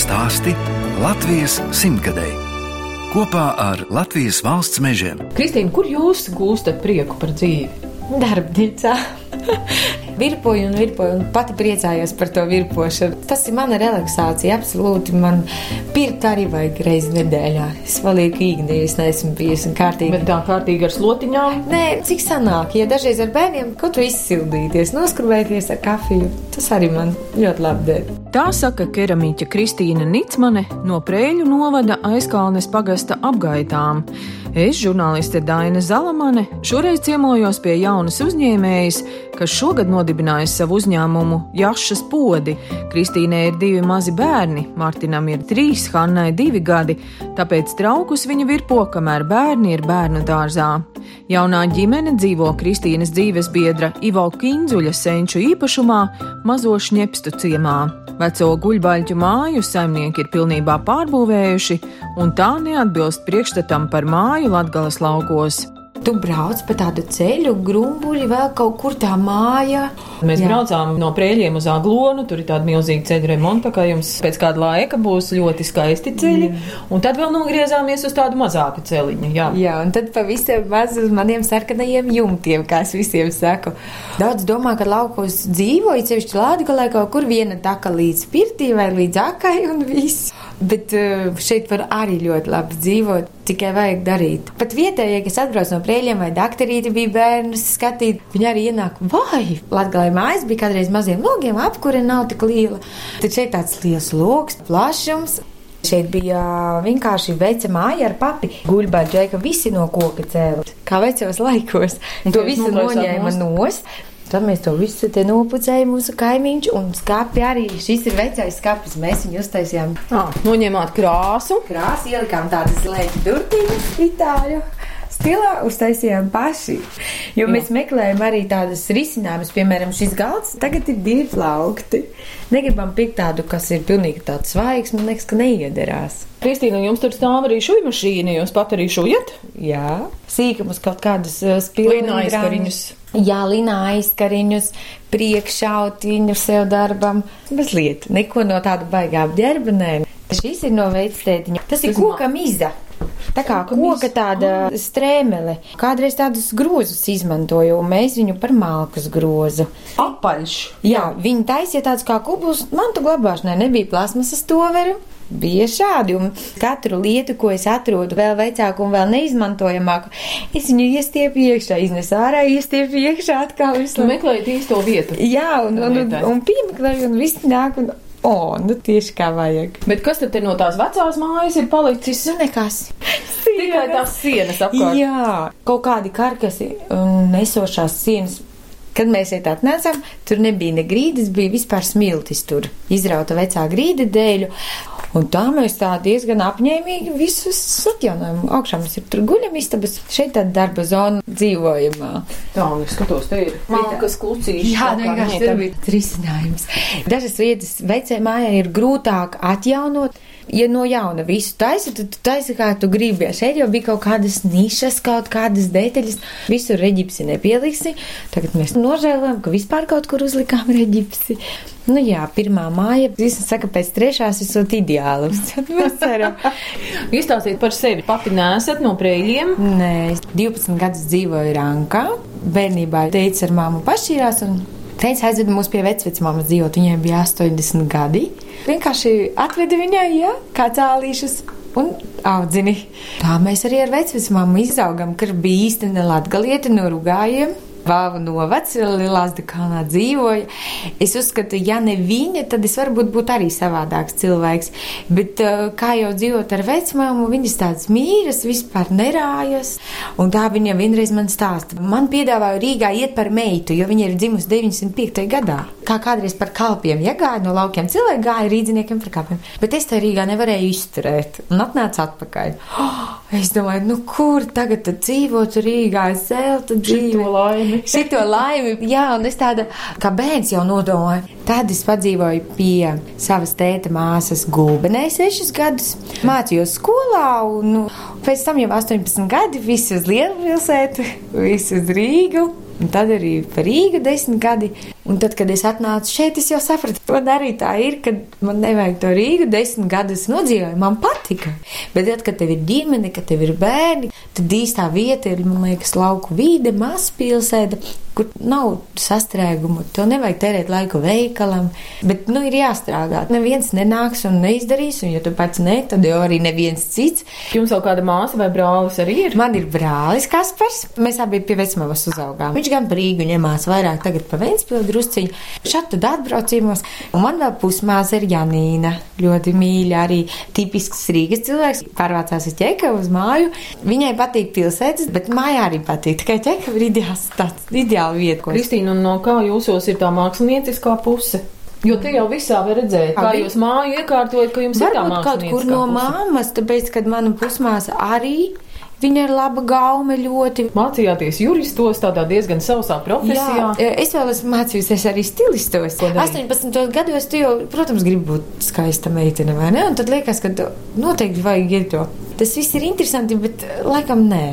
stāsti Latvijas simtgadēji kopā ar Latvijas valsts mežiem. Kristīna, kur jūs gūstat prieku par dzīvi? Darbnīcā. Virpoju un virpoju, un pati priecājos par to virpošanu. Tas ir mana relaksācija, absolūti. Man pirkt arī vajag reizi nedēļā. Es palieku īgni, es neesmu bijusi kārtīgi. Bet tā kārtīgi ar slotiņām? Nē, cik sanāk, ja dažreiz ar bērniem kaut ko izsildīties, noskrubēties ar kafiju, tas arī man ļoti labi der. Tā saka keramīķa Kristīna Nicmane no Prēļu novada aizkalnes pagasta apgaitām. Es, žurnāliste Daina Zalamane, šoreiz ciemojos pie jaunas uzņēmējas, kas šogad nodibinājusi savu uzņēmumu Jašas podi. Kristīnai ir divi mazi bērni, Martinam ir trīs, Hannai divi gadi, tāpēc traukus viņa virpo, kamēr bērni ir bērnu dārzā. Jaunā ģimene dzīvo Kristīnas dzīves biedra Ivo Kinzuļa senču īpašumā, mazo šņepstu ciemā. Veco guļbaļķu māju saimnieki ir pilnībā pārbūvējuši, un tā neatbilst priekšstatam par māju Latgales laukos. Tu brauc pa tādu ceļu, grumbuļi, vēl kaut kur tā māja. Mēs Jā. braucām no prēļiem uz Aglonu, tur ir tāda milzīga ceļu remonta, kā jums pēc kāda laika būs ļoti skaisti ceļi. Mm. Un tad vēl nogriezāmies uz tādu mazāku celiņu. Jā, Jā un tad pavisam maz uz maniem sarkanajiem jumtiem, kā es visiem saku. Daudz domā, ka laukos dzīvo, it sevišķi Lādigalē kaut kur viena taka līdz pirtī vai līdz akai un viss. Bet uh, šeit var arī ļoti labi dzīvot, tikai vajag darīt. Pat vietējie, kas atbrauc no prēļiem vai dakterīti, bija bērnus skatīt, viņi arī ienāk, vai Latgalē mājas bija kādreiz maziem logiem, apkure nav tik liela. Tad šeit tāds liels loks, plašums. Šeit bija vienkārši veca māja ar papi. Guļbāģi, ka visi no koka cēlā. Kā vecos laikos. To visu noņēma nost. Tad mēs to visu te nopucējām mūsu kaimiņš, un skāpi arī šis ir vecais skāpis. Mēs viņu uztaisījām. Ah, noņēmāt krāsu. Krāsu ielikām tādas lēķu durtiņas itāļu stilā uztaisījām paši. Jo Jā. mēs meklējam arī tādas risinājumus, piemēram, šis galds tagad ir divi plaukti. Negribam pikt tādu, kas ir pilnīgi tāds svaigs, man liekas, ka neiederās. Kristīna, jums tur stāv arī šūnu mašīna, jūs pat arī šūjat? Jā, sīkumus kaut kādus uh, spilgņus. Jā, linā aizkariņus, priekšautiņu sev darbam. Mazliet, neko no tāda baigā apģērba, nē. Šis ir no veidstētiņa. Tas, Tas ir koka miza. Tā kā koka tāda strēmele. Kādreiz tādus grozus izmantoju, un mēs viņu par malkas grozu. Apaļš. Jā, viņi taisīja tādus kā kubus mantu glabāšanai, nebija plasmasas toveru. Bija šādi, un katru lietu, ko es atrodu vēl vecāku un vēl neizmantojamāku, es viņu iestiepu iekšā, iznesu ārā, iestiepu iekšā atkal. Tu meklēji īsto vietu. Jā, un, un, un, un piemeklēju, un viss nāk. Un, O, nu tieši kā vajag. Bet kas tad no tās vecās mājas ir palicis? Nu, nekas. Tikai tās sienas apkārt. Jā, kaut kādi karkasi un nesošās sienas. Kad mēs šeit atnācām, tur nebija ne grīdas, bija vispār smiltis tur. Izrauta vecā grīda dēļu. Un tā mēs tā diezgan apņēmīgi visus atjaunojam. Augšā mums ir tur guļamistabas, šeit tāda darba zona dzīvojamā. Tā, un es skatos, te ir malkas klucīši. Jā, vienkārši tur bija risinājums. Dažas vietas vecajai mājai ir grūtāk atjaunot ja no jauna visu taisi, tad tu taisi kā tu gribi. Šeit jau bija kaut kādas nišas, kaut kādas detaļas. Visur reģipsi nepieliksi. Tagad mēs nožēlojam, ka vispār kaut kur uzlikām reģipsi. Nu jā, pirmā māja, visam saka, pēc trešās esot ideāls. Mēs ceram. Izstāstiet par sevi. Pati nesat no prēļiem? Nē, es 12 gadus dzīvoju Rankā. Bērnībā teica ar māmu pašķīrās un teica aizveda mūs pie vecvecmāmas dzīvot. Viņai bija 80 gadi. Vienkārši atveda viņai, ja, kā cālīšus. Un audzini. Tā mēs arī ar vecmāmu izaugam, ka bija īstenībā latgalieti no rugājiem. Vāvu novads, Lielās Dakānā dzīvoja. Es uzskatu, ja ne viņa, tad es varbūt būtu arī savādāks cilvēks. Bet uh, kā jau dzīvot ar vecmāmu, viņas tādas mīras, vispār nerājas. Un tā viņa vienreiz man stāsta. Man piedāvāja Rīgā iet par meitu, jo viņa ir dzimusi 95. gadā. Kā kādreiz par kalpiem, ja gāja no laukiem, cilvēki gāja rīdziniekiem par kalpiem. Bet es te Rīgā nevarēju izturēt un atnācu atpakaļ. Oh, es domāju, nu kur tagad dzīvot Rīgā, zelta dzīvoju laimi. Šito laimi, jā, un es tāda, kā bērns jau nodomāju. Tad es padzīvoju pie savas tēta māsas gulbenē sešus gadus, mācījos skolā, un nu, pēc tam jau 18 gadi, visi uz Lielpilsētu, visi uz Rīgu. Un tad arī par Rīgu desmit gadi. Un tad, kad es atnācu šeit, es jau sapratu, man arī tā ir, ka man nevajag to Rīgu. Desmit gadus nodzīvoju, man patika. Bet tad, kad tev ir ģimene, kad tev ir bērni, tad īstā vieta ir, man liekas, lauku vide, mazpilsēta, kur nav sastrēgumu. Tev nevajag tērēt laiku veikalam, bet, nu, ir jāstrādā. Neviens nenāks un neizdarīs, un ja tu pats ne, tad jau arī neviens cits. Jums vēl kāda māsa vai brālis arī ir? Man ir brālis Kaspars. Mēs abi pie vecmāmas uzaugām. Viņš gan brīgu ņemās vairāk tagad pa Ventspildu drusciņu. Šādi tad atbraucījumos. Un man vēl pusmāsa ir Janīna. Ļoti mīļa, arī tipisks Rīgas cilvēks. Pārvācās uz ķekavu uz māju. Viņai patīk pilsētas, bet mājā arī patīk. Tikai ķekava ir ideāls tāds, ideāla vieta. Kristīna, no kā jūsos ir tā mākslinieckā puse? Jo te jau visā var redzēt, kā jūs māju iekārtojat, ka jums ir tā Varbūt kaut kur no mākslinieckā puse. mammas, tāpēc, kad mana pusmāsa arī, viņa ir laba gaume ļoti. Mācījāties juristos tādā diezgan sausā profesijā. Jā, es vēl esmu mācījusies arī stilistos. Ko darīt? 18 gados tu jau, protams, gribi būt skaista meitene, vai ne? Un tad liekas, ka noteikti vajag iet to. Tas viss ir interesanti, bet laikam nē.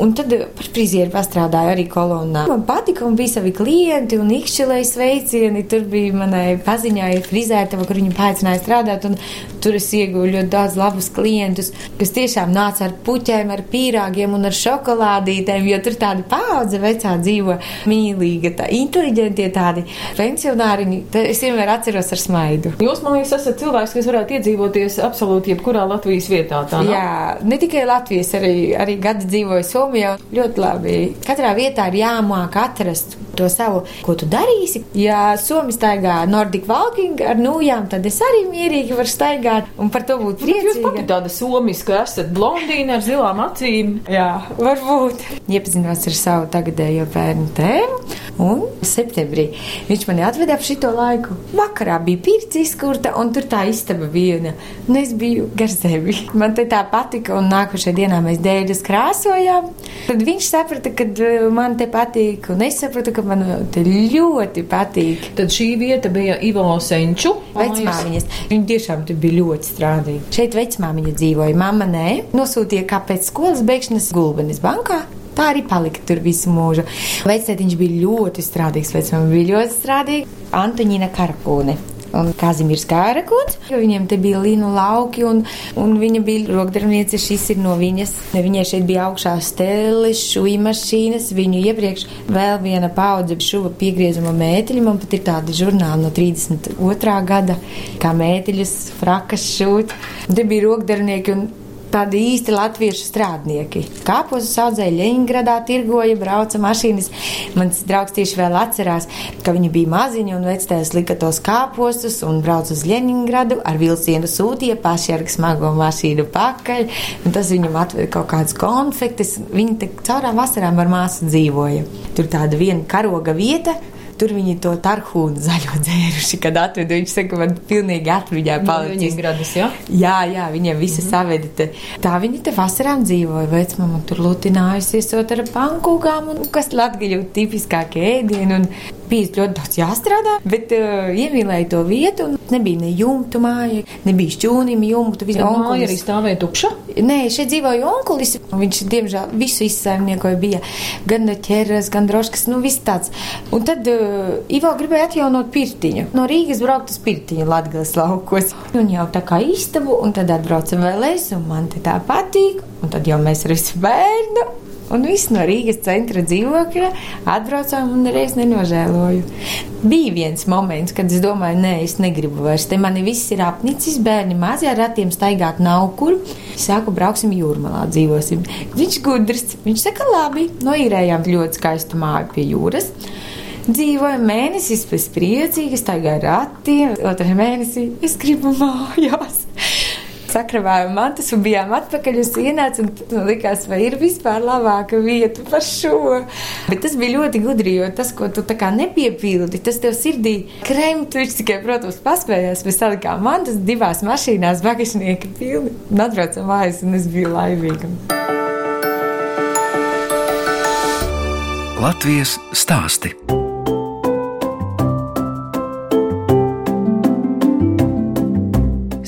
Un tad eh, par frizieru pastrādāju arī kolonā. Man patika, un bija savi klienti, un izšķilēja sveicieni. Tur bija manai paziņai frizētava, kur viņa paaicināja strādāt, un tur es ieguvu ļoti daudz labus klientus, kas tiešām nāca ar puķēm, ar pīrāgiem un ar šokolādītēm, jo tur tāda paudze vecā dzīvo mīlīga, tā inteliģentie tādi pensionāriņi. Te Es vienmēr atceros ar smaidu. Jūs, man liekas, esat cilvēks, kas varētu iedzīvoties absolūti jebkurā Latvijas vietā. Tā nav? Jā, ne tikai Latvijas, arī, arī gadu dzīvoju Somijā. Ļoti labi. Katrā vietā ir jāmāk atrast to savu, ko tu darīsi. Ja Somija staigā Nordic Walking ar nūjām, tad es arī mierīgi varu staigāt un par to būt Bet Jūs pati priecīga. tāda somiska esat blondīna ar zilām acīm. Jā, varbūt. Iepazinos ar savu tagadējo bērnu tēvu, un septembrī viņš mani atveda ap šito laiku. Vakarā bija pirts izkurta, un tur tā istaba viena. Un es biju gar sevi. Man te tā patika, un nākošajā dienā mēs dēļas krāsojām. Tad viņš saprata, ka eh, man te patīk, un es sapratu, ka man te ļoti patīk. Tad šī vieta bija Ivo Senču. Vecmāmiņas. Viņa tiešām tur bija ļoti strādīga. Šeit vecmāmiņa dzīvoja, mamma nē. Nosūtīja kā pēc skolas beigšanas gulbenes bankā. Tā arī palika tur visu mūžu. Vecētiņš bija ļoti strādīgs, vecmāmiņa bija ļoti strādīga. Antoņina Karpūne. Un Kazimīrs Kārakuns, viņiem te bija līnu lauki, un, un viņa bija rokdarniece. Šis ir no viņas. Viņai šeit bija augšā stēles, šūja mašīnas. Viņu iepriekš vēl viena paudze šuva piegriezuma mēteļi. Man pat ir tāda žurnāla no 32. gada, kā mēteļus, frakas šūt. Te bija rokdarnieki. Tādi īsti latviešu strādnieki. Kāpos audzēja Leņņģeradā, tirgoja, brauca mašīnas. Mans draugs tieši vēl atcerās, ka viņi bija maziņi un vectēs lika tos kāpostus un brauca uz Leņņģeradu ar vilcienu sūtīja paši ar smago mašīnu pakaļ. Un tas viņam atveda kaut kādas konfektes. Viņi caurām vasarām ar māsu dzīvoja. Tur tāda viena karoga vieta. Tur viņi to tarhūnu zaļo dzēruši, kad atvedu. Viņš saka, man pilnīgi atmiņā palicis. Viņas, ja? Jā, jā, viņiem visi mm -hmm. savedi. Te. Tā viņi te vasarām dzīvoja. Vecmama tur lutinājusies ar pankūkām, un kas latgaļu tipiskākie ēdieni. Un bija ļoti daudz jāstrādā, bet uh, iemīlēja to vietu. Nebija ne jumtu māja, nebija šķūnīm jumtu. Tā māja arī stāvēja tukša. Nē, šeit dzīvoja onkulis. Viņš, diemžēl, visu izsaimniekoja. Bija gan ķeras, gan droškas, nu viss tāds. Un tad uh, Ivo gribēja atjaunot pirtiņu. No Rīgas braukt uz pirtiņu Latgales laukos. Un jau tā kā istabu, un tad atbraucam vēl es, un man te tā patīk. Un tad jau mēs ar visu bērnu. Un viss no Rīgas centra dzīvokļa atbraucām un reiz nenožēloju. Bija viens moments, kad es domāju, nē, es negribu vairs. Te mani viss ir apnicis, bērni mazie ar ratiem staigāt nav kur. Es saku, brauksim jūrmalā, dzīvosim. Viņš gudrs, viņš saka, labi, noīrējām ļoti skaistu māju pie jūras. Dzīvoju mēnesis pēc priecīgas, ar ratiem, otrā mēnesī es gribu mājās sakravājām mantas un bijām atpakaļ uz ienāc, un man likās, vai ir vispār labāka vieta par šo. Bet tas bija ļoti gudri, jo tas, ko tu tā kā nepiepildi, tas tev sirdī kremtu, viņš tikai, protams, paspējās, mēs salikām mantas divās mašīnās, bagažnieki pilni, un atbraucam mājās, un es biju laimīga. Latvijas stāsti.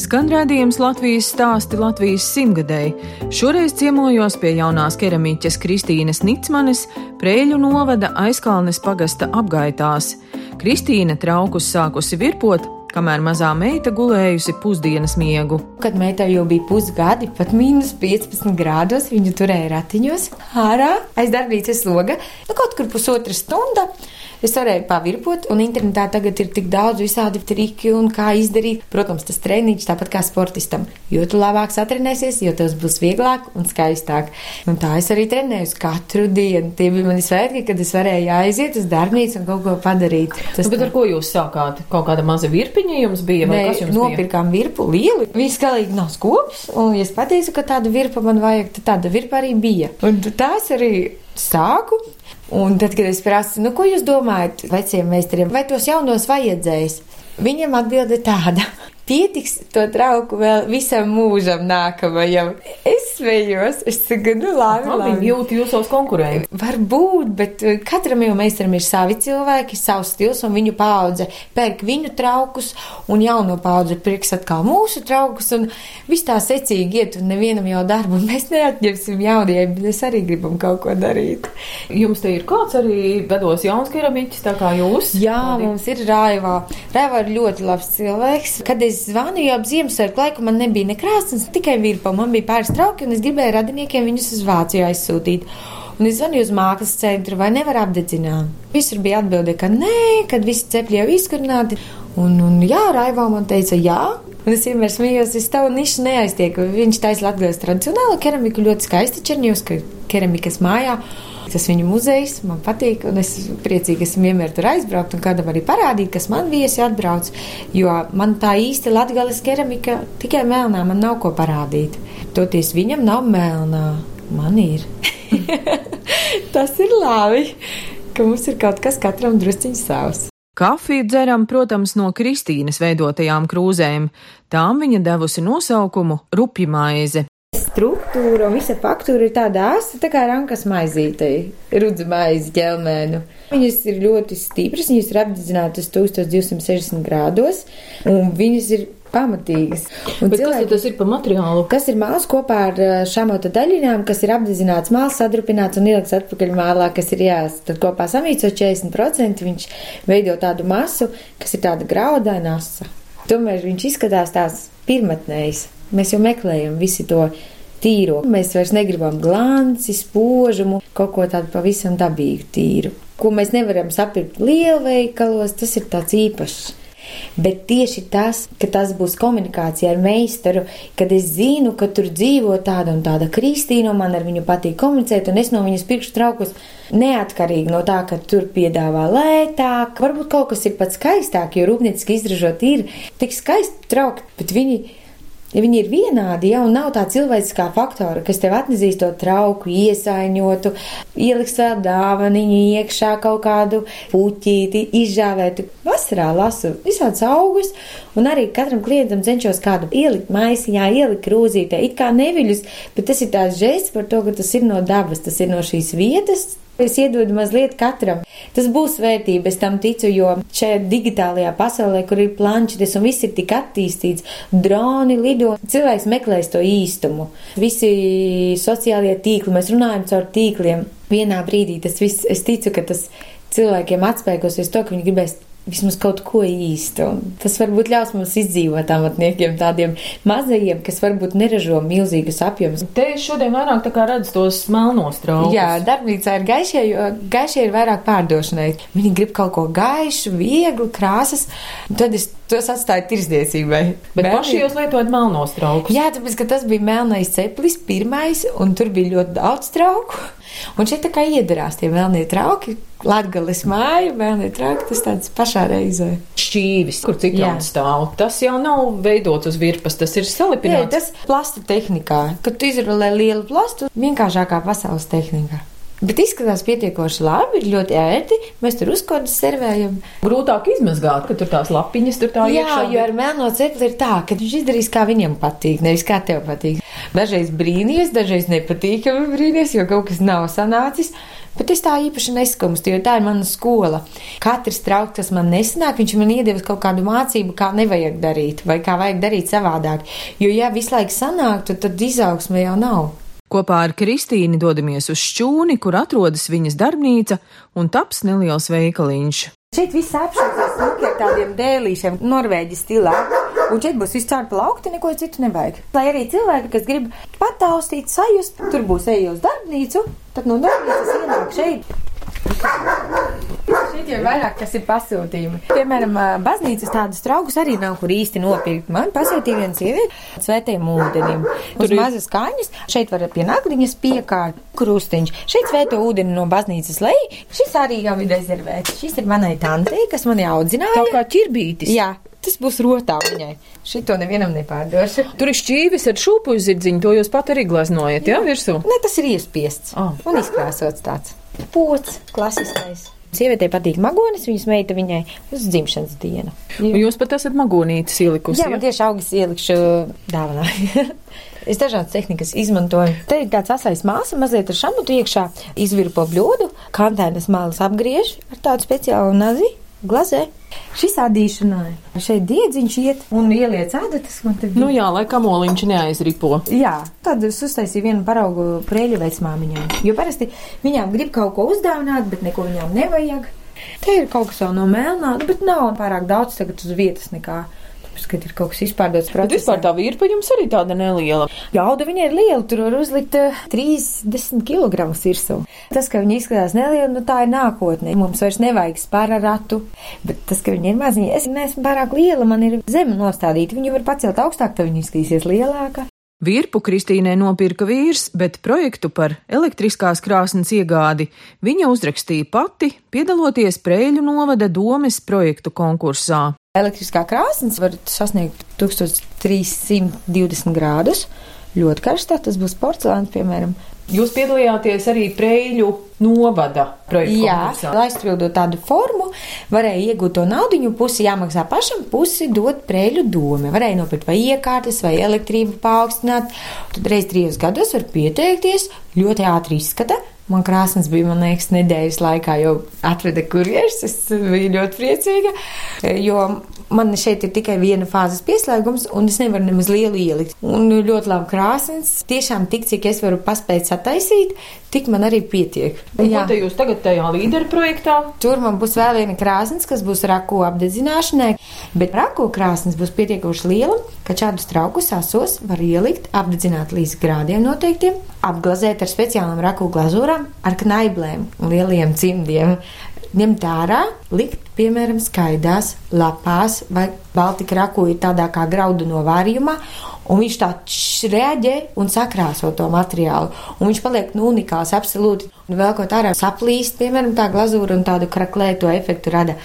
Skan redzējums Latvijas stāsti Latvijas simtgadēji. Šoreiz ciemojos pie jaunās keramiķes Kristīnas Nicmanes, Prēļu novada aizkalnes pagasta apgaitās. Kristīna traukus sākusi virpot, kamēr mazā meita gulējusi pusdienas miegu. Kad meitai jau bija pusgadi, pat mīnus 15 grādos, viņa turēja ratiņos ārā aiz darbnīcas loga, nu, kaut kur pusotra stunda. Es varēju pavirpot, un internetā tagad ir tik daudz visādi triki un kā izdarīt. Protams, tas treniņš tāpat kā sportistam. Jo tu labāk satrenēsies, jo tev būs vieglāk un skaistāk. Un tā es arī trenējos katru dienu. Tie bija mani svētki, kad es varēju aiziet uz darbnīcu un kaut ko padarīt. Tas nu, bet ar ko jūs sākāt? Kaut kāda maza virpiņa jums bija? Nē, nopirkām bija? virpu lielu. Viss galīgi nav skops, un ja es pateicu, ka tāda virpa man vajag, tad tāda virpa arī bija. Un tās arī sāku. Un tad, kad es prasu, nu, ko jūs domājat, veciem meistariem, vai tos jaunos vajadzēs? Viņam atbilde tāda: pietiks to trauku vēl visam mūžam nākamajam. Es smējos, es saku, nu labi, labi. labi. Jūt jūsos konkurēji. Varbūt, bet uh, katram jau meistaram ir savi cilvēki, savs stils un viņu paudze pērk viņu traukus un jauno paudze pirks atkal mūsu traukus un viss tā secīgi iet un nevienam jau darbu un mēs neatņemsim jauniem, bet es arī gribam kaut ko darīt. Jums te ir kāds arī vedos jauns keramiķis, tā kā jūs? Jā, Paldies. mums ir Raivā. Raivā ir ļoti labs cilvēks. Kad es es zvanīju ap Ziemassvētku laiku, man nebija nekrāsnes, tikai virpa. Man bija pāris trauki, un es gribēju radiniekiem viņus uz Vāciju aizsūtīt. Un es zvanīju uz mākslas centru, vai nevar apdedzināt. Visur bija atbilde, ka nē, kad visi cepļi jau izkurināti. Un, un jā, Raivā man teica, jā. Un es vienmēr smējos, es tavu nišu neaiztieku. Viņš taisa Latvijas tradicionālo keramiku ļoti skaisti Černievska keramikas mājā. Tas viņu muzejs man patīk, un es priecīgi esmu vienmēr tur aizbraukt un kādam arī parādīt, kas man viesi atbrauc. Jo man tā īsti latgales keramika tikai melnā, man nav ko parādīt. Toties viņam nav melnā, man ir. Tas ir labi, ka mums ir kaut kas katram drusciņš savs. Kafiju dzeram, protams, no Kristīnas veidotajām krūzēm. Tām viņa devusi nosaukumu rupja maize struktūra un visa faktūra ir tāda asa, tā kā rankas maizītei, rudzu maizi ķelmēnu. Viņas ir ļoti stipras, viņas ir apdedzinātas 1260 grādos, un viņas ir pamatīgas. Un Bet cilvēki, kas tas ir par materiālu? Kas ir māls kopā ar šāmota daļiņām, kas ir apdedzināts māls, sadrupināts un ielikts atpakaļ mālā, kas ir jās. Tad kopā samīco 40% viņš veido tādu masu, kas ir tāda graudaina asa. Tomēr viņš izskatās tās pirmatnējs. Mēs jau meklējam visi to tīro. Mēs vairs negribam glanci, spožumu, kaut ko tādu pavisam dabīgu tīru. Ko mēs nevaram sapirkt lielveikalos, tas ir tāds īpašs. Bet tieši tas, ka tas būs komunikācija ar meistaru, kad es zinu, ka tur dzīvo tāda un tāda Kristīna, un man ar viņu patīk komunicēt, un es no viņas pirkšu traukus neatkarīgi no tā, ka tur piedāvā lētāk. Varbūt kaut kas ir pat skaistāk, jo rūpnieciski izražot ir tik skaisti trauki, bet viņi Ja viņi ir vienādi, jau nav tā cilvēciskā faktora, kas tev atnesīs to trauku, iesaiņotu, ieliks vēl dāvaniņu iekšā kaut kādu puķīti, izžāvētu. Vasarā lasu visādus augus, un arī katram klientam cenšos kādu ielikt maisiņā, ielikt krūzītē, it kā neviļus, bet tas ir tās žēsts par to, ka tas ir no dabas, tas ir no šīs vietas, Es iedodu mazliet katram. Tas būs vērtība, es tam ticu, jo šajā digitālajā pasaulē, kur ir planšetes un viss ir tik attīstīts, droni lido, cilvēks meklēs to īstumu. Visi sociālie tīkli, mēs runājam caur tīkliem. Vienā brīdī tas viss, es ticu, ka tas cilvēkiem atspēkosies to, ka viņi gribēs vismaz kaut ko īstu. Tas varbūt ļaus mums izdzīvot amatniekiem tādiem mazajiem, kas varbūt neražo milzīgas apjomus. Te šodien vairāk tā kā redzu tos melnos traukus. Jā, darbnīcā ir gaišie, jo gaišie ir vairāk pārdošanai. Viņi grib kaut ko gaišu, vieglu, krāsas, tad es tos atstāju tirsniecībai. Bet Melni... paši jūs lietojat melnos traukus? Jā, tāpēc, ka tas bija melnais ceplis pirmais, un tur bija ļoti daudz trauku. Un šeit tā kā iedarās tie melnie trauki, Latgales māja, melnie trauki, tas tāds pašā reizē. Šķīvis, kur ciklons stāv, tas jau nav veidots uz virpas, tas ir salipināts. Jā, tas plasta tehnikā, kad tu izrulē lielu plastu, vienkāršākā pasaules tehnikā. Bet izskatās pietiekoši labi, ir ļoti ērti. Mēs tur uzkodas servējam. Grūtāk izmazgāt, ka tur tās lapiņas tur tā Jā, iekšā. jo ar melno cepli ir tā, ka viņš izdarīs, kā viņam patīk, nevis kā tev patīk. Dažreiz brīnīties, dažreiz nepatīkami brīnīties, jo kaut kas nav sanācis. Bet es tā īpaši neskumstu, jo tā ir mana skola. Katrs trauks, kas man nesanāk, viņš man iedevis kaut kādu mācību, kā nevajag darīt, vai kā vajag darīt savādāk. Jo, ja visu laiku sanāktu, tad izaugsme jau nav. Kopā ar Kristīnu dodamies uz šķūni, kur atrodas viņas darbnīca un taps neliels veikaliņš. Šeit viss apšaubās ar tādiem dēlīšiem, norvēģi stilā. Un šeit būs viss caur plaukti, neko citu nevajag. Lai arī cilvēki, kas grib pataustīt, sajust, tur būs eja uz darbnīcu, tad no darbnīcas ienāk šeit. Šeit jau vairāk kas ir pasūtījumi. Piemēram, baznīcas tādus traukus arī nav kur īsti nopirkt. Man pasūtīja viena sieviete svētiem ūdenim. Tur ir mazas kaņas, šeit var pie nagriņas piekārt krustiņš. Šeit svēto ūdeni no baznīcas lej, šis arī jau ir rezervēts. Šis ir manai tantei, kas mani audzināja. Tā kā ķirbītis. Jā, tas būs rotā viņai. Šito nevienam nepārdošu. Tur ir šķīvis ar šūpu zirdziņu, to jūs pat arī glaznojat, jā, virsū? Ne, tas ir iespiests Ah. un izkrāsots tāds. Pots, klasiskais. Sievietei patīk magonis, viņas meita viņai uz dzimšanas dienu. Un Jūs pat esat magonītis ielikusi. Jā, man tieši augas ielikšu dāvanā. Es dažādas tehnikas izmantoju. Te ir tāds asais māsa, mazliet ar šamutu iekšā, izvirpo bļodu, kantēnas malas apgriež ar tādu speciālu nazi, glazē. Šis ādīšanai. Šeit diedziņš iet un ieliec ādatas, man te Nu jā, lai kamoliņš neaizripo. Jā, tad es uztaisīju vienu paraugu prēļu vecmāmiņām. Jo parasti viņām grib kaut ko uzdāvināt, bet neko viņām nevajag. Te ir kaut kas vēl no melnā, bet nav pārāk daudz tagad uz vietas nekā. Tāpēc, kad ir kaut kas izpārdots Bet vispār tā vīrpa jums arī tāda neliela. Jauda viņa ir liela, tur var uzlikt uh, 30 kg virsū. Tas, ka viņa izskatās neliela, nu tā ir nākotne. Mums vairs nevajag spāraratu, bet tas, ka viņa ir maziņa, es neesmu pārāk liela, man ir zema nostādīta. Viņu var pacelt augstāk, tad viņa izskatīsies lielāka. Virpu Kristīnai nopirka vīrs, bet projektu par elektriskās krāsnes iegādi viņa uzrakstīja pati, piedaloties Prēļu novada domes projektu konkursā. Elektriskā krāsnes var sasniegt 1320 grādus. Ļoti karstā tas būs porcelāns, piemēram. Jūs piedalījāties arī Preļu novada projekta Jā, konkursā. lai izpildītu tādu formu, varēja iegūt to naudu, pusi jāmaksā pašam, pusi dot prēļu doma. Varēja nopirkt vai iekārtas, vai elektrību paaugstināt. Tad reiz trijos gados var pieteikties, ļoti ātri izskata. Man krāsnes bija, man liekas, nedēļas laikā jau atveda kurjeris. Es biju ļoti priecīga, jo man šeit ir tikai viena fāzes pieslēgums, un es nevaru nemaz lielu ielikt. Un ļoti labi krāsnes. Tiešām tik, cik es varu paspēt sataisīt, tik man arī pietiek. Un Ko te jūs tagad tajā līderu projektā? Tur man būs vēl viena krāsnes, kas būs raku apdedzināšanai, bet raku krāsnes būs pietiekoši liela, ka šādus traukus asos var ielikt, apdedzināt līdz grādiem noteiktiem, apglazēt ar speciālām raku glazūrām, ar knaiblēm un lieliem cimdiem. Ņemt ārā, likt, piemēram, skaidrās lapās vai baltika raku ir tādā kā graudu novārījumā, un viņš tā reaģē un sakrāso to materiālu. Un viņš paliek nu, unikāls, absolūti. Un vēl kaut ārā saplīst, piemēram, tā glazūra un tādu kraklēto efektu rada.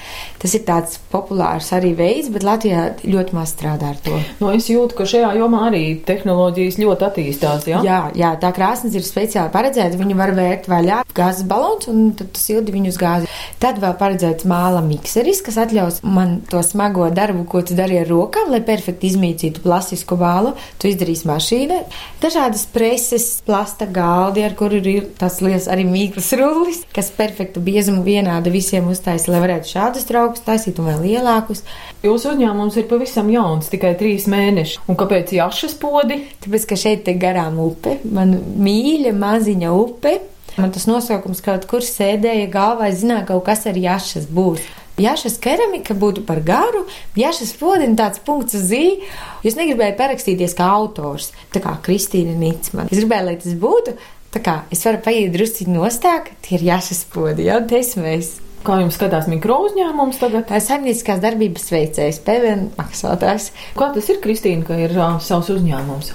Tas ir tāds populārs arī veids, bet Latvijā ļoti maz strādā ar to. Nu, es jūtu, ka šajā jomā arī tehnoloģijas ļoti attīstās. Ja? Jā, jā, tā krāsnes ir speciāli paredzēta. Viņu var vērt vaļā, gāzes balons, un tad sildi viņu uz gāzi. Tad vēl paredzēts māla mikseris, kas atļaus man to smago darbu, ko tu dari ar rokām, lai perfekti izmīcītu plastisku bālu. Tu izdarīsi mašīnā. Dažādas preses, plasta galdi, ar kuru ir tas liels arī mīklas rullis, kas perfektu biezumu vienādi visiem uztaisa, lai varētu šādus traukus taisīt un vēl lielākus. Jūsu uzņēmums ir pavisam jauns, tikai trīs mēneši. Un kāpēc jašas podi? Tāpēc, ka šeit ir garām upe, man mīļa maziņa upe. Man tas nosaukums kaut kur sēdēja galvā, es zināju, ka kaut kas ar jašas būs. Jašas keramika būtu par garu, jašas podina tāds punkts uz ī. Es negribēju parakstīties kā autors, tā kā Kristīna Nīcman. Es gribēju, lai tas būtu, tā kā es varu paiet drusciņi nostāk, tie ir jašas podi, jau desmēs. Kā jums skatās mikro uzņēmums tagad? Tā ir saimnieciskās darbības veicējs, PVN maksātājs. Kā tas ir, Kristīna, ka ir uh, savs uzņēmums?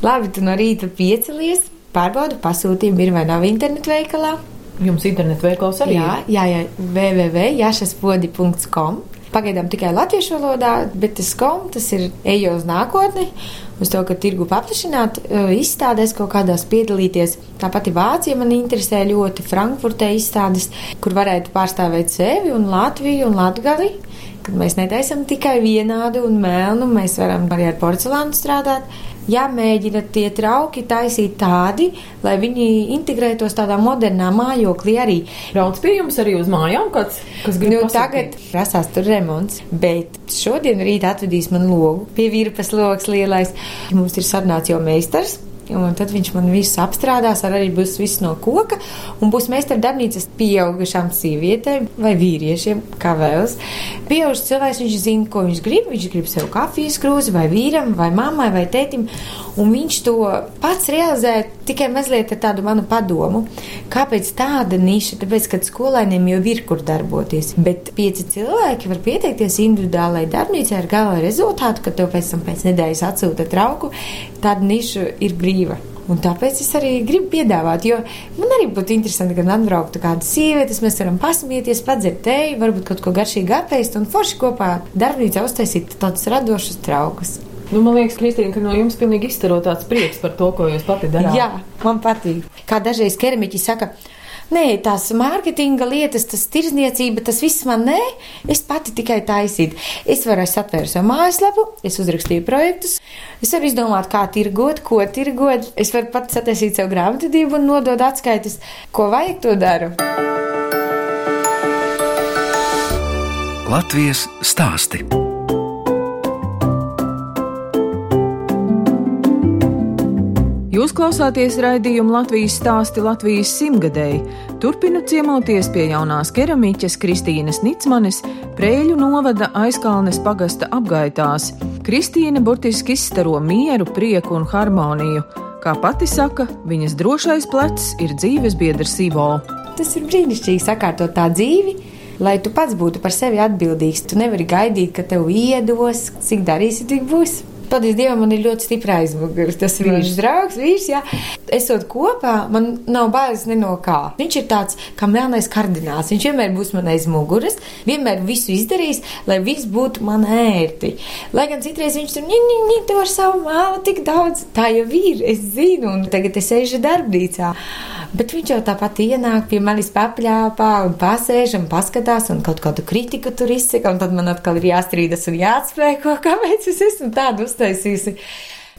Labi, tu no rīta piecelies, pārbaudu pasūtījumu ir vai nav internetu veikalā. Jums internetu veikals arī Jā, jā, jā www.jašaspodi.com. Pagaidām tikai latviešu valodā, bet tas kom, tas ir ejo uz nākotni, uz to, ka tirgu paplašināt, izstādēs kaut kādās piedalīties. Tāpat Vācija man interesē ļoti, Frankfurtē izstādes, kur varētu pārstāvēt sevi un Latviju un Latgali. Kad mēs netaisam tikai vienādu un melnu, mēs varam arī ar porcelānu strādāt. Jāmēģina tie trauki taisīt tādi, lai viņi integrētos tādā modernā mājoklī arī. Brauc pie jums arī uz mājām, kāds, kas grib Nu, tagad prasās tur remonts, bet šodien rīt atvedīs man logu pie virpas logs lielais. Mums ir sarunāts jau meistars. Un tad viņš man visu apstrādās, ar arī būs viss no koka. Un būs meistara darbnīcas pieaugušām sievietēm vai vīriešiem, kā vēlas. Pieaugušs cilvēks, viņš zina, ko viņš grib. Viņš grib sev kafijas krūzi vai vīram, vai mammai, vai tētim. Un viņš to pats realizē tikai mazliet ar tādu manu padomu. Kāpēc tāda niša? Tāpēc, ka skolēniem jau ir kur darboties. Bet pieci cilvēki var pieteikties individuālai darbnīcai ar gala rezultātu, ka tev pēc tam pēc nedēļas atsūta trauku. Tāda niša ir brīva. Un tāpēc es arī gribu piedāvāt, jo man arī būtu interesanti, kad atbrauktu kāda sieviete, mēs varam pasmieties, padzert teju, varbūt kaut ko garšīgu apēst un forši kopā darbnīcā uztaisīt tādus radošus traukus. Nu, man liekas, Kristīna, ka no jums pilnīgi izstaro tāds prieks par to, ko jūs pati darāt. Jā, man patīk. Kā dažreiz keramiķi saka, nē, tās mārketinga lietas, tas tirzniecība, tas viss man nē, es pati tikai taisīt. Es varu atvērt savu mājaslapu, es uzrakstīju projektus, es varu izdomāt, kā tirgot, ko tirgot. Es varu pati sataisīt savu grāmatvedību un nodot atskaites, ko vajag to daru. Latvijas stāsti. Jūs klausāties raidījuma Latvijas stāsti Latvijas simtgadēji. Turpinu ciemoties pie jaunās keramiķes Kristīnas Nicmanes, Prēļu novada aizkalnes pagasta apgaitās. Kristīna burtiski izstaro mieru, prieku un harmoniju. Kā pati saka, viņas drošais plecs ir dzīves biedrs Ivo. Tas ir brīnišķīgi sakārtot tā dzīvi. Lai tu pats būtu par sevi atbildīgs, tu nevari gaidīt, ka tev iedos, cik darīsi, tik būs. Paldies Dievam, man ir ļoti stipra aizmugure. Tas vīrs, draugs, vīrs, jā. Esot kopā, man nav bailes ne no kā. Viņš ir tāds kā melnais kardināls. Viņš vienmēr būs man aiz muguras, vienmēr visu izdarīs, lai viss būtu man ērti. Lai gan citreiz viņš tur ņem, tu ar savu mālu tik daudz. Tā jau ir, es zinu, un tagad es eju darbnīcā. Bet viņš jau tāpat ienāk pie manis papļāpā un pasēž un paskatās un kaut kādu kritiku tur izsaka, un tad man atkal ir jāstrīdas un jāatspēko, kāpēc es esmu tādu uztaisījusi.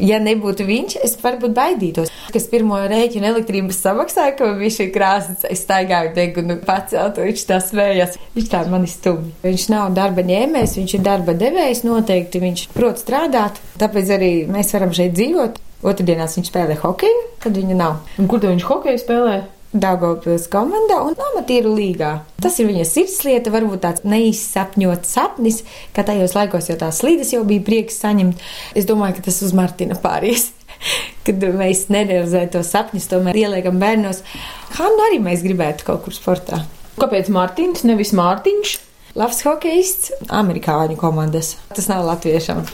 Ja nebūtu viņš, es varbūt baidītos. Kas pirmo rēķinu elektrības samaksāja, ka viņš ir krāsas, es staigāju degunu pacelt, viņš tā smējās. Viņš tā mani stumj. Viņš nav darba ņēmējs, viņš ir darba devējs noteikti, viņš prot strādāt, tāpēc arī mēs varam šeit dzīvot. Otradienās viņš spēlē hokeju, kad viņa nav. Un kur viņš hokeju spēlē? Daugopils komandā un amatieru līgā. Tas ir viņa sirdslieta, varbūt tāds neizsapņots sapnis, ka tajos laikos jau tās slīdes jau bija prieks saņemt. Es domāju, ka tas uz Martina pāries. Kad mēs nerealizējam to sapņus, tomēr ieliekam bērnos. Hannu arī mēs gribētu kaut kur sportā. Kāpēc Mārtiņš, nevis Mārtiņš? Labs hokejists, amerikāņu komandas. Tas nav latviešam.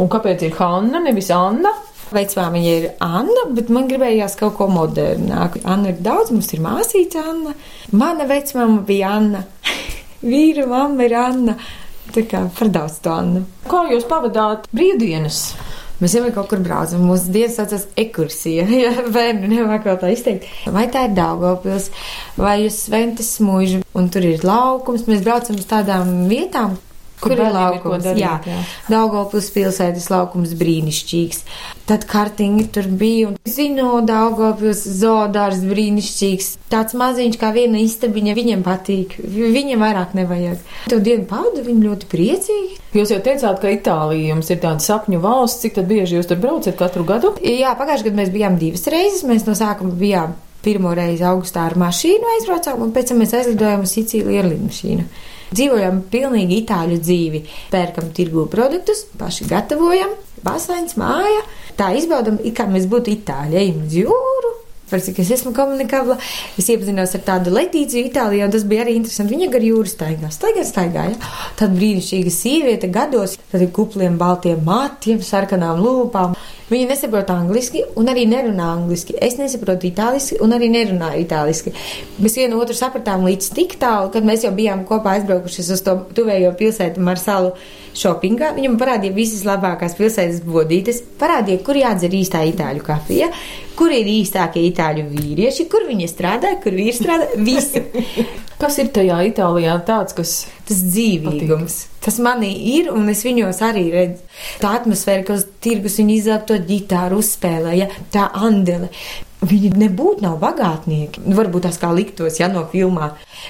Un kāpēc ir Hanna, nevis Anna? Vecmāmiņa ir Anna, bet man gribējās kaut ko modernāku. Anna ir daudz, mums ir māsīca Anna. Mana vecmāma bija Anna. Vīra mamma ir Anna. Tā kā par daudz to Annu. Kā jūs pavadāt brīvdienas? Mēs vienmēr kaut kur braucam. Mūsu dienas saucas ekskursija. Ja bērni nemāk vēl tā izteikt. Vai tā ir Daugavpils, vai uz Sventes mūžu, un tur ir laukums. Mēs braucam uz tādām vietām, Kur ir laukums? darīt, jā, jā. Daugavpils pilsētas laukums brīnišķīgs. Tad kartiņi tur bija un zino Daugavpils zoodārs brīnišķīgs. Tāds maziņš kā viena istabiņa viņiem patīk. Viņiem vairāk nevajag. To dienu pavadu viņi ļoti priecīgi. Jūs jau teicāt, ka Itālija jums ir tāda sapņu valsts. Cik tad bieži jūs tur braucat katru gadu? Jā, pagājušajā gadā mēs bijām divas reizes. Mēs no sākuma bijām pirmo reizi augustā ar mašīnu aizbraucām, un pēc tam mēs aizlidojām uz Sicīliju ar lidmašīnu. Dzīvojam pilnīgi itāļu dzīvi. Pērkam tirgu produktus, paši gatavojam, basains, māja. Tā izbaudam, it kā mēs būtu itāļi, ejam uz jūru. Par cik es esmu komunikabla, es iepazinos ar tādu letīciju Itālijā, un tas bija arī interesanti. Viņa gar jūru staigā, staigā, staigā. Ja? Tad brīnišķīga sieviete gados, tad ir kupliem baltiem matiem, sarkanām lūpām. Viņa nesaprot angliski un arī nerunā angliski. Es nesaprotu itāliski un arī nerunāju itāliski. Mēs vienu otru sapratām līdz tik tālu, kad mēs jau bijām kopā aizbraukušies uz to tuvējo pilsētu Marsalu shoppingā. Viņam parādīja visas labākās pilsētas bodītes, parādīja, kur jādzer īstā itāļu kafija, kur ir īstākie itāļu vīrieši, kur viņi strādā, kur vīri strādā, visu. Kas ir tajā Itālijā tāds, kas tas dzīvīgums. Patīk. Tas manī ir, un es viņos arī redzu. Tā atmosfēra, ka uz tirgus viņi izelp to ģitāru, uzspēlē, ja, tā andele. Viņi nebūtu nav bagātnieki. Nu, varbūt tās kā liktos, ja no filmā.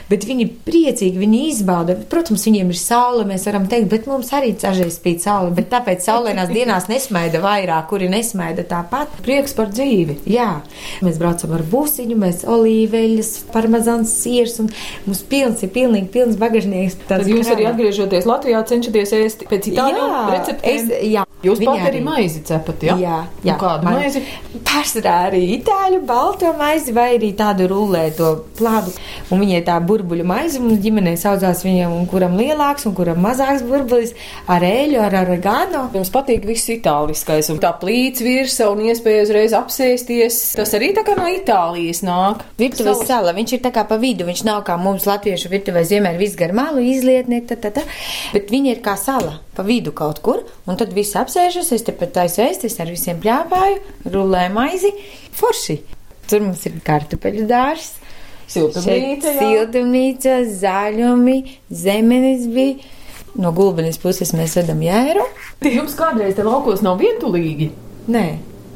Bet viņi priecīgi, viņi izbauda. Protams, viņiem ir saule, mēs varam teikt, bet mums arī dažreiz spīd saule. Bet tāpēc saulēnās dienās nesmaida vairāk, kuri nesmaida tāpat. Prieks par dzīvi. Jā, mēs braucam ar busiņu, mēs olīveļas, parmezāns siers un mums pilns ir pilnīgi pilns bagažnieks. Tad jūs krāmā. arī atgriežoties Latvijā cenšaties ēst pēc itāļu receptēm? Es, jā. Jūs pat arī maizi cepat, jā? Jā, jā. Un kādu maizi? Pārsvarā arī itāļu balto maizi vai arī tādu rulēto plādu. Un viņai tā burbuļu maizi mums ģimenē saucās viņam, un kuram lielāks un kuram mazāks burbulis ar eļu, ar oregano. Jums patīk viss itāliskais un tā plīts virsa un iespēja uzreiz apsēsties. Tas arī tā kā no Itālijas nāk. Virtuves sala, viņš ir tā kā pa vidu, viņš nav kā mums latviešu virtuvē ziemē viss gar malu tā. Bet viņa ir kā sala pa vidu kaut kur, un tad viss apsēžos, es te pat taisu ēst, es ar visiem pļāpāju, rulēju maizi, forši. Tur mums ir kartupeļu dārs. Siltumnīca, siltumnīca, zaļumi, zemenis bija. No gulbenes puses mēs vedam jēru. Jums kādreiz te laukos nav vientulīgi? Nē.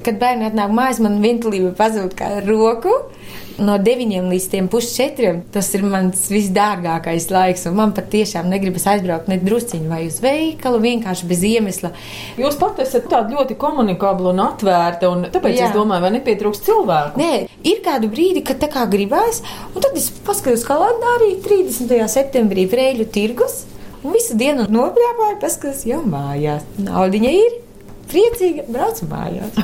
Kad bērni atnāk mājās, man vientulība pazūd kā roku no 9 līdz pusčetriem tas ir mans visdārgākais laiks. Man patiešām negribas aizbraukt ne drusciņu vai uz veikalu, vienkārši bez iemesla. Jūs pat esat tāda ļoti komunikabla un atvērta, un tāpēc Jā. es domāju, vai nepietrūkst cilvēku. Nē, ir kādu brīdi, kad tā kā gribās, un tad es paskatos kalendārī 30. septembrī Vrēļu tirgus. Un visu dienu nopļāpāju, paskatās, jau mājās. Naudiņa ir, priecīga, braucu mājās.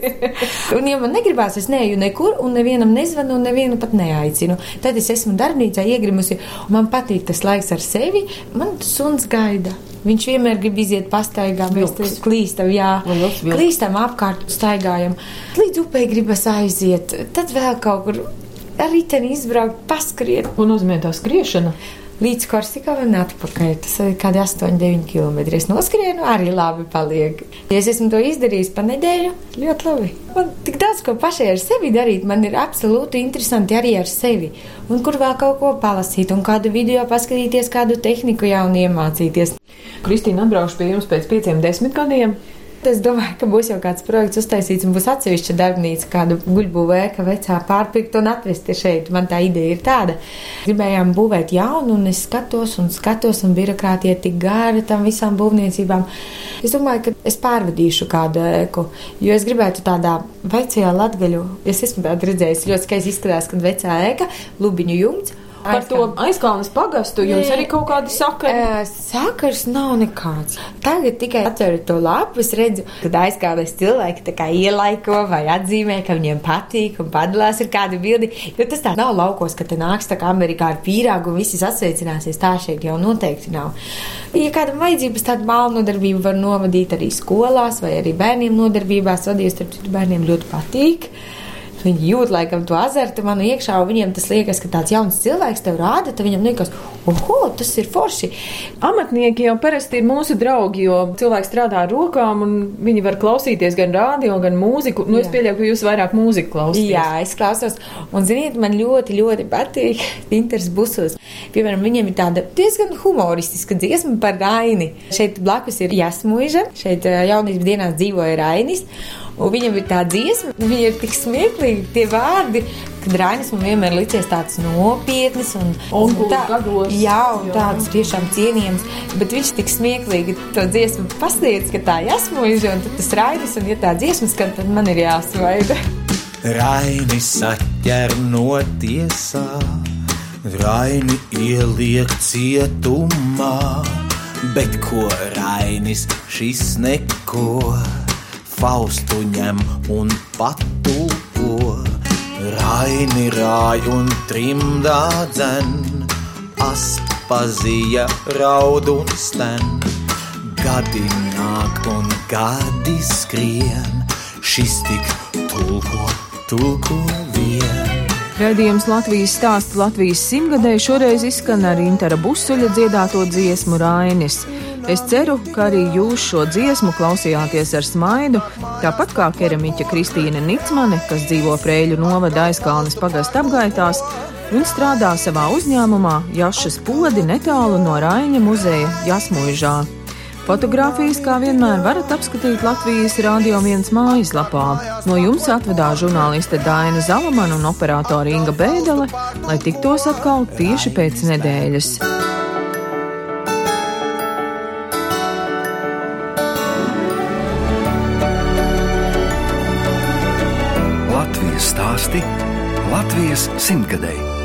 un, ja man negribās, es neeju nekur, un nevienam nezvanu, un nevienu pat neaicinu. Tad es esmu darbnīcā iegrimusi, un man patīk tas laiks ar sevi. Man suns gaida. Viņš vienmēr grib iziet pastaigā, mēs tur klīstam, jā, vilks, vilks. klīstam apkārt, staigājam. Līdz upei gribas aiziet, tad vēl kaut kur ar riteni izbraukt, paskriet. Ko nozīmē tā skriešana? Līdz Korsikā un atpakaļ. Tas ir kādi 8-9 km. Es noskrienu, arī labi paliek. Ja es esmu to izdarījis pa nedēļu, ļoti labi. Man tik daudz ko pašai ar sevi darīt, man ir absolūti interesanti arī ar sevi. Un kur vēl kaut ko palasīt, un kādu video paskatīties, kādu tehniku jaunu iemācīties. Kristīna atbraukšu pie jums pēc pieciem desmit gadiem. Es domāju, ka būs jau kāds projekts uztaisīts un būs atsevišķa darbnīca, kādu guļbūvēka vecā pārpirkt un atvest šeit. Man tā ideja ir tāda. Gribējām būvēt jaunu, un es skatos un skatos, un birokrātija tik gara tam visām būvniecībām. Es domāju, ka es pārvadīšu kādu ēku, jo es gribētu tādā vecajā latgaļu, es esmu redzējis, ļoti skaisti izskatās, kad vecā ēka, lubiņu jumts. Par to aizkalnes pagastu jums arī kaut kādi sakari? Uh, sakars nav nekāds. Tagad tikai atveru to lapu, es redzu, kad aizkalnes cilvēki tā kā ielaiko vai atzīmē, ka viņiem patīk un padalās ar kādu bildi. Jo tas tā nav laukos, ka te nāks tā kā Amerikā ar pīrāgu un visi sasveicināsies. Tā šeit jau noteikti nav. Ja kādam vajadzības tādu mālu nodarbību var novadīt arī skolās vai arī bērniem nodarbībās, vadījus, starp citu bērniem ļoti patīk. Viņi jūt laikam to azartu man iekšā, un viņiem tas liekas, ka tāds jauns cilvēks tev rāda, tad viņam liekas, oho, tas ir forši. Amatnieki jau parasti ir mūsu draugi, jo cilvēks strādā ar rokām, un viņi var klausīties gan rādio, gan mūziku. Nu, es pieļauju, ka jūs vairāk mūziku klausāties. Jā, es klausos, un ziniet, man ļoti, ļoti patīk Inters Busos. Piemēram, viņiem ir tāda diezgan humoristiska dziesma par Raini. Šeit blakus ir Jasmuiža, šeit jaunības dienās dzīvoja Rainis. Un viņam ir tā dziesma, viņa ir tik smieklīga, tie vārdi, kad Rainis man vienmēr licies tāds nopietns un, un, un tā, gados, jā, un jā. tāds tiešām cienījams, bet viņš tik smieklīgi to dziesmu pasniedz, ka tā jāsmuiž, un tad tas Rainis, un ja tā dziesma skan, tad man ir jāsvaida. Rainis atķer no tiesā, Raini ieliek cietumā, bet ko Rainis šis neko? Faustu ņem un patūko, Raini rāj un trimdā dzen, Aspazija raud un sten, Gadi nāk un gadi skrien, Šis tik tulko, tulko vien. Radījums Latvijas stāsts Latvijas simtgadē šoreiz izskan ar Intara Busuļa dziedāto dziesmu Rainis. Es ceru, ka arī jūs šo dziesmu klausījāties ar smaidu, tāpat kā keramiķa Kristīna Nicmane, kas dzīvo Prēļu novada aizkalnes pagasta apgaitās, un strādā savā uzņēmumā Jašas podi netālu no Raiņa muzeja Jasmuižā. Fotogrāfijas, kā vienmēr, varat apskatīt Latvijas Rādio 1 mājaslapā. No jums atvedā žurnāliste Daina Zalamana un operātora Inga Bēdele, lai tiktos atkal tieši pēc nedēļas. Stāsti Latvijas simtgadēji.